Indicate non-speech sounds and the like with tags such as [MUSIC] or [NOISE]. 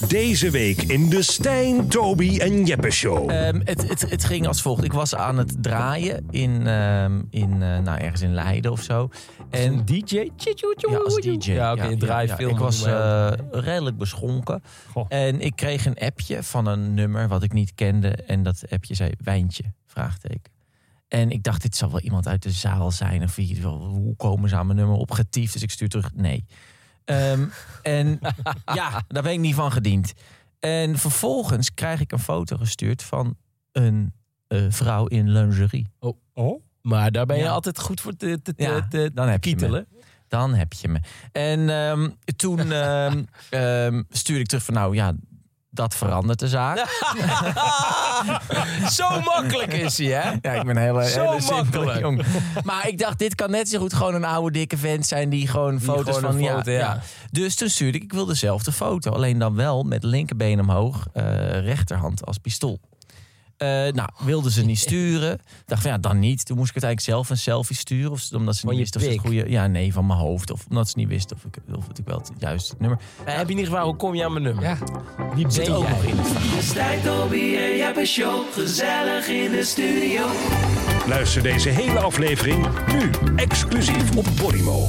Deze week in de Stijn, Toby en Jeppe Show. Ehm, het, het, het ging als volgt. Ik was aan het draaien in, ehm, in eh, nou, ergens in Leiden of zo. En DJ? ja, als DJ. Ja, oké, je draait veel. Ik was eh, redelijk beschonken. Goh. En ik kreeg een appje van een nummer wat ik niet kende. En dat appje zei wijntje, vraagteken. En ik dacht, dit zal wel iemand uit de zaal zijn. Of wie, hoe komen ze aan mijn nummer opgetiefd? Dus ik stuur terug, nee. Ehm, en [LAUGHS] ja, daar ben ik niet van gediend. En vervolgens krijg ik een foto gestuurd van een eh, vrouw in lingerie. Oh. Maar daar ben je Ja. altijd goed voor te, te, te, Ja, te dan heb je me. Dan heb je me. En ehm, toen ehm, [LAUGHS] stuurde ik terug van nou ja, dat verandert de zaak. [LAUGHS] Zo makkelijk is hij, hè? Ja, ik ben een hele, Zo hele simpele makkelijk. jongen. Maar ik dacht, dit kan net zo goed gewoon een oude dikke vent zijn die gewoon foto's gewoon van een foto, ja, ja. ja. Dus toen stuurde ik, ik wil dezelfde foto, alleen dan wel met linkerbeen omhoog, eh, rechterhand als pistool. Eh, nou, wilden ze niet sturen. Ik dacht van ja, dan niet. Toen moest ik uiteindelijk zelf een selfie sturen. Of, ze- omdat ze Van niet wisten of ze het goede. Ja, nee, van mijn hoofd. Of omdat ze niet wisten of ik, of ik wel het juiste nummer. Maar heb je niet gevraagd, hoe kom je aan mijn nummer? Ja. Wie Zit ben ook nog in de vraag. Stijn, Toby en Jeppe Show, gezellig in de studio. Luister deze hele aflevering nu exclusief op Podimo.